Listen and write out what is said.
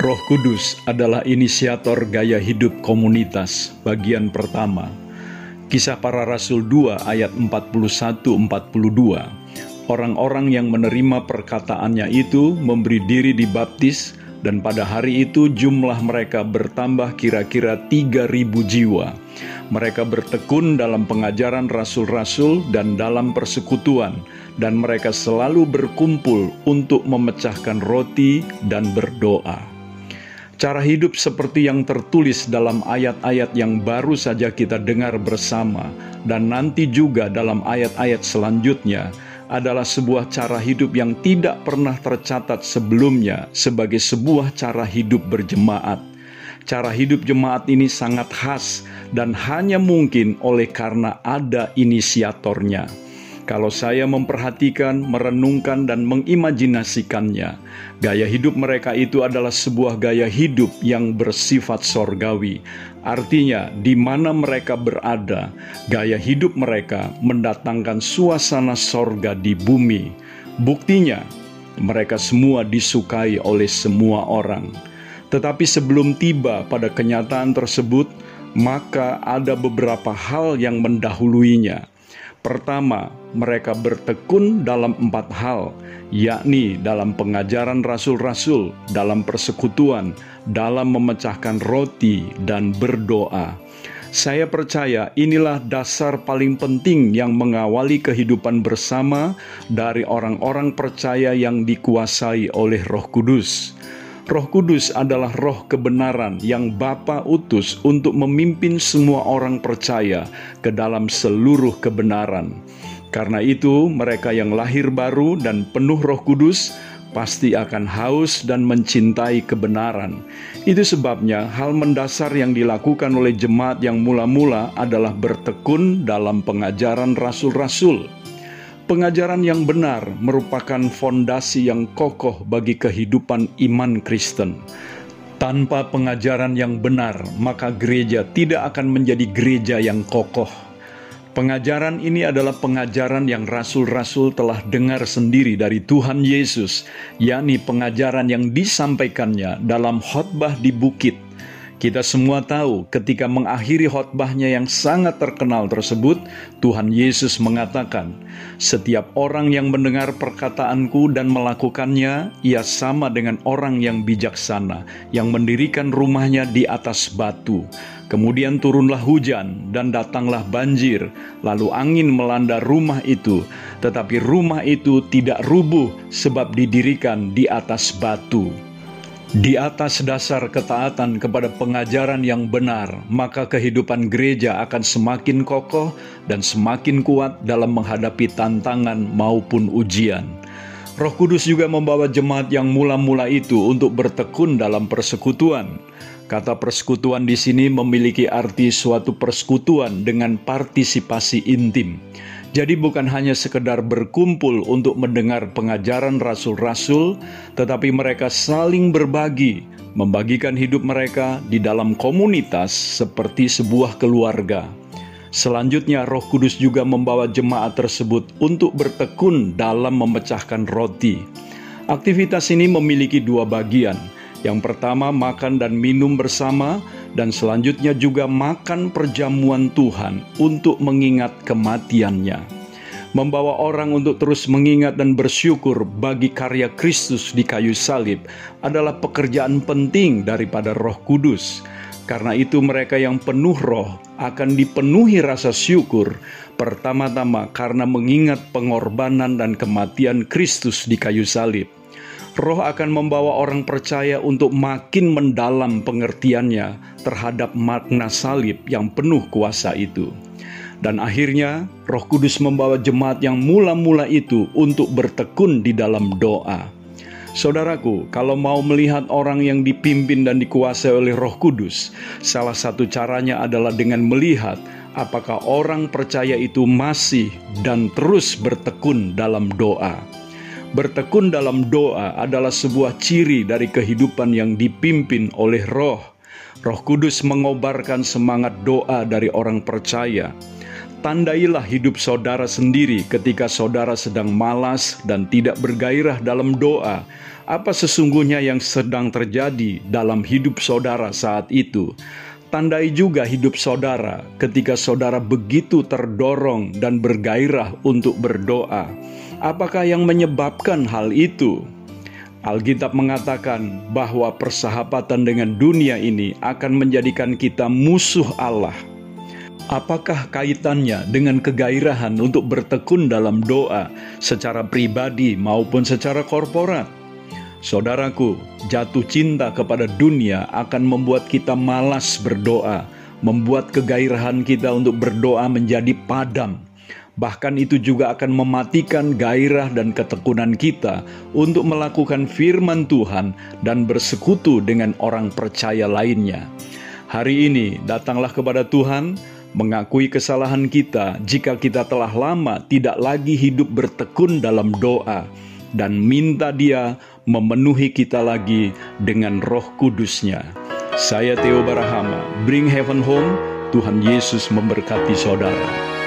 Roh Kudus adalah inisiator gaya hidup komunitas bagian pertama. Kisah para Rasul 2 ayat 41-42 Orang-orang yang menerima perkataannya itu memberi diri dibaptis dan pada hari itu jumlah mereka bertambah kira-kira 3000 jiwa. Mereka bertekun dalam pengajaran rasul-rasul dan dalam persekutuan dan mereka selalu berkumpul untuk memecahkan roti dan berdoa. Cara hidup seperti yang tertulis dalam ayat-ayat yang baru saja kita dengar bersama, dan nanti juga dalam ayat-ayat selanjutnya, adalah sebuah cara hidup yang tidak pernah tercatat sebelumnya sebagai sebuah cara hidup berjemaat. Cara hidup jemaat ini sangat khas dan hanya mungkin oleh karena ada inisiatornya kalau saya memperhatikan, merenungkan, dan mengimajinasikannya, gaya hidup mereka itu adalah sebuah gaya hidup yang bersifat sorgawi. Artinya, di mana mereka berada, gaya hidup mereka mendatangkan suasana sorga di bumi. Buktinya, mereka semua disukai oleh semua orang. Tetapi sebelum tiba pada kenyataan tersebut, maka ada beberapa hal yang mendahuluinya Pertama, mereka bertekun dalam empat hal, yakni dalam pengajaran rasul-rasul, dalam persekutuan, dalam memecahkan roti, dan berdoa. Saya percaya inilah dasar paling penting yang mengawali kehidupan bersama dari orang-orang percaya yang dikuasai oleh Roh Kudus. Roh Kudus adalah roh kebenaran yang Bapa utus untuk memimpin semua orang percaya ke dalam seluruh kebenaran. Karena itu, mereka yang lahir baru dan penuh Roh Kudus pasti akan haus dan mencintai kebenaran. Itu sebabnya hal mendasar yang dilakukan oleh jemaat yang mula-mula adalah bertekun dalam pengajaran rasul-rasul Pengajaran yang benar merupakan fondasi yang kokoh bagi kehidupan iman Kristen. Tanpa pengajaran yang benar, maka gereja tidak akan menjadi gereja yang kokoh. Pengajaran ini adalah pengajaran yang rasul-rasul telah dengar sendiri dari Tuhan Yesus, yakni pengajaran yang disampaikannya dalam khotbah di bukit kita semua tahu ketika mengakhiri khotbahnya yang sangat terkenal tersebut, Tuhan Yesus mengatakan, "Setiap orang yang mendengar perkataanku dan melakukannya, ia sama dengan orang yang bijaksana yang mendirikan rumahnya di atas batu. Kemudian turunlah hujan dan datanglah banjir, lalu angin melanda rumah itu, tetapi rumah itu tidak rubuh sebab didirikan di atas batu." Di atas dasar ketaatan kepada pengajaran yang benar, maka kehidupan gereja akan semakin kokoh dan semakin kuat dalam menghadapi tantangan maupun ujian. Roh Kudus juga membawa jemaat yang mula-mula itu untuk bertekun dalam persekutuan. Kata persekutuan di sini memiliki arti suatu persekutuan dengan partisipasi intim. Jadi bukan hanya sekedar berkumpul untuk mendengar pengajaran rasul-rasul, tetapi mereka saling berbagi, membagikan hidup mereka di dalam komunitas seperti sebuah keluarga. Selanjutnya Roh Kudus juga membawa jemaat tersebut untuk bertekun dalam memecahkan roti. Aktivitas ini memiliki dua bagian. Yang pertama makan dan minum bersama, dan selanjutnya juga makan perjamuan Tuhan untuk mengingat kematiannya. Membawa orang untuk terus mengingat dan bersyukur bagi karya Kristus di kayu salib adalah pekerjaan penting daripada Roh Kudus. Karena itu, mereka yang penuh roh akan dipenuhi rasa syukur, pertama-tama karena mengingat pengorbanan dan kematian Kristus di kayu salib Roh akan membawa orang percaya untuk makin mendalam pengertiannya terhadap makna salib yang penuh kuasa itu. Dan akhirnya, Roh Kudus membawa jemaat yang mula-mula itu untuk bertekun di dalam doa. Saudaraku, kalau mau melihat orang yang dipimpin dan dikuasai oleh Roh Kudus, salah satu caranya adalah dengan melihat apakah orang percaya itu masih dan terus bertekun dalam doa. Bertekun dalam doa adalah sebuah ciri dari kehidupan yang dipimpin oleh Roh. Roh Kudus mengobarkan semangat doa dari orang percaya. Tandailah hidup saudara sendiri ketika saudara sedang malas dan tidak bergairah dalam doa. Apa sesungguhnya yang sedang terjadi dalam hidup saudara saat itu? Tandai juga hidup saudara ketika saudara begitu terdorong dan bergairah untuk berdoa. Apakah yang menyebabkan hal itu? Alkitab mengatakan bahwa persahabatan dengan dunia ini akan menjadikan kita musuh Allah Apakah kaitannya dengan kegairahan untuk bertekun dalam doa secara pribadi maupun secara korporat? Saudaraku, jatuh cinta kepada dunia akan membuat kita malas berdoa, membuat kegairahan kita untuk berdoa menjadi padam. Bahkan itu juga akan mematikan gairah dan ketekunan kita untuk melakukan firman Tuhan dan bersekutu dengan orang percaya lainnya. Hari ini datanglah kepada Tuhan, mengakui kesalahan kita jika kita telah lama tidak lagi hidup bertekun dalam doa, dan minta Dia memenuhi kita lagi dengan Roh Kudusnya. Saya Theo Barahama, Bring Heaven Home. Tuhan Yesus memberkati saudara.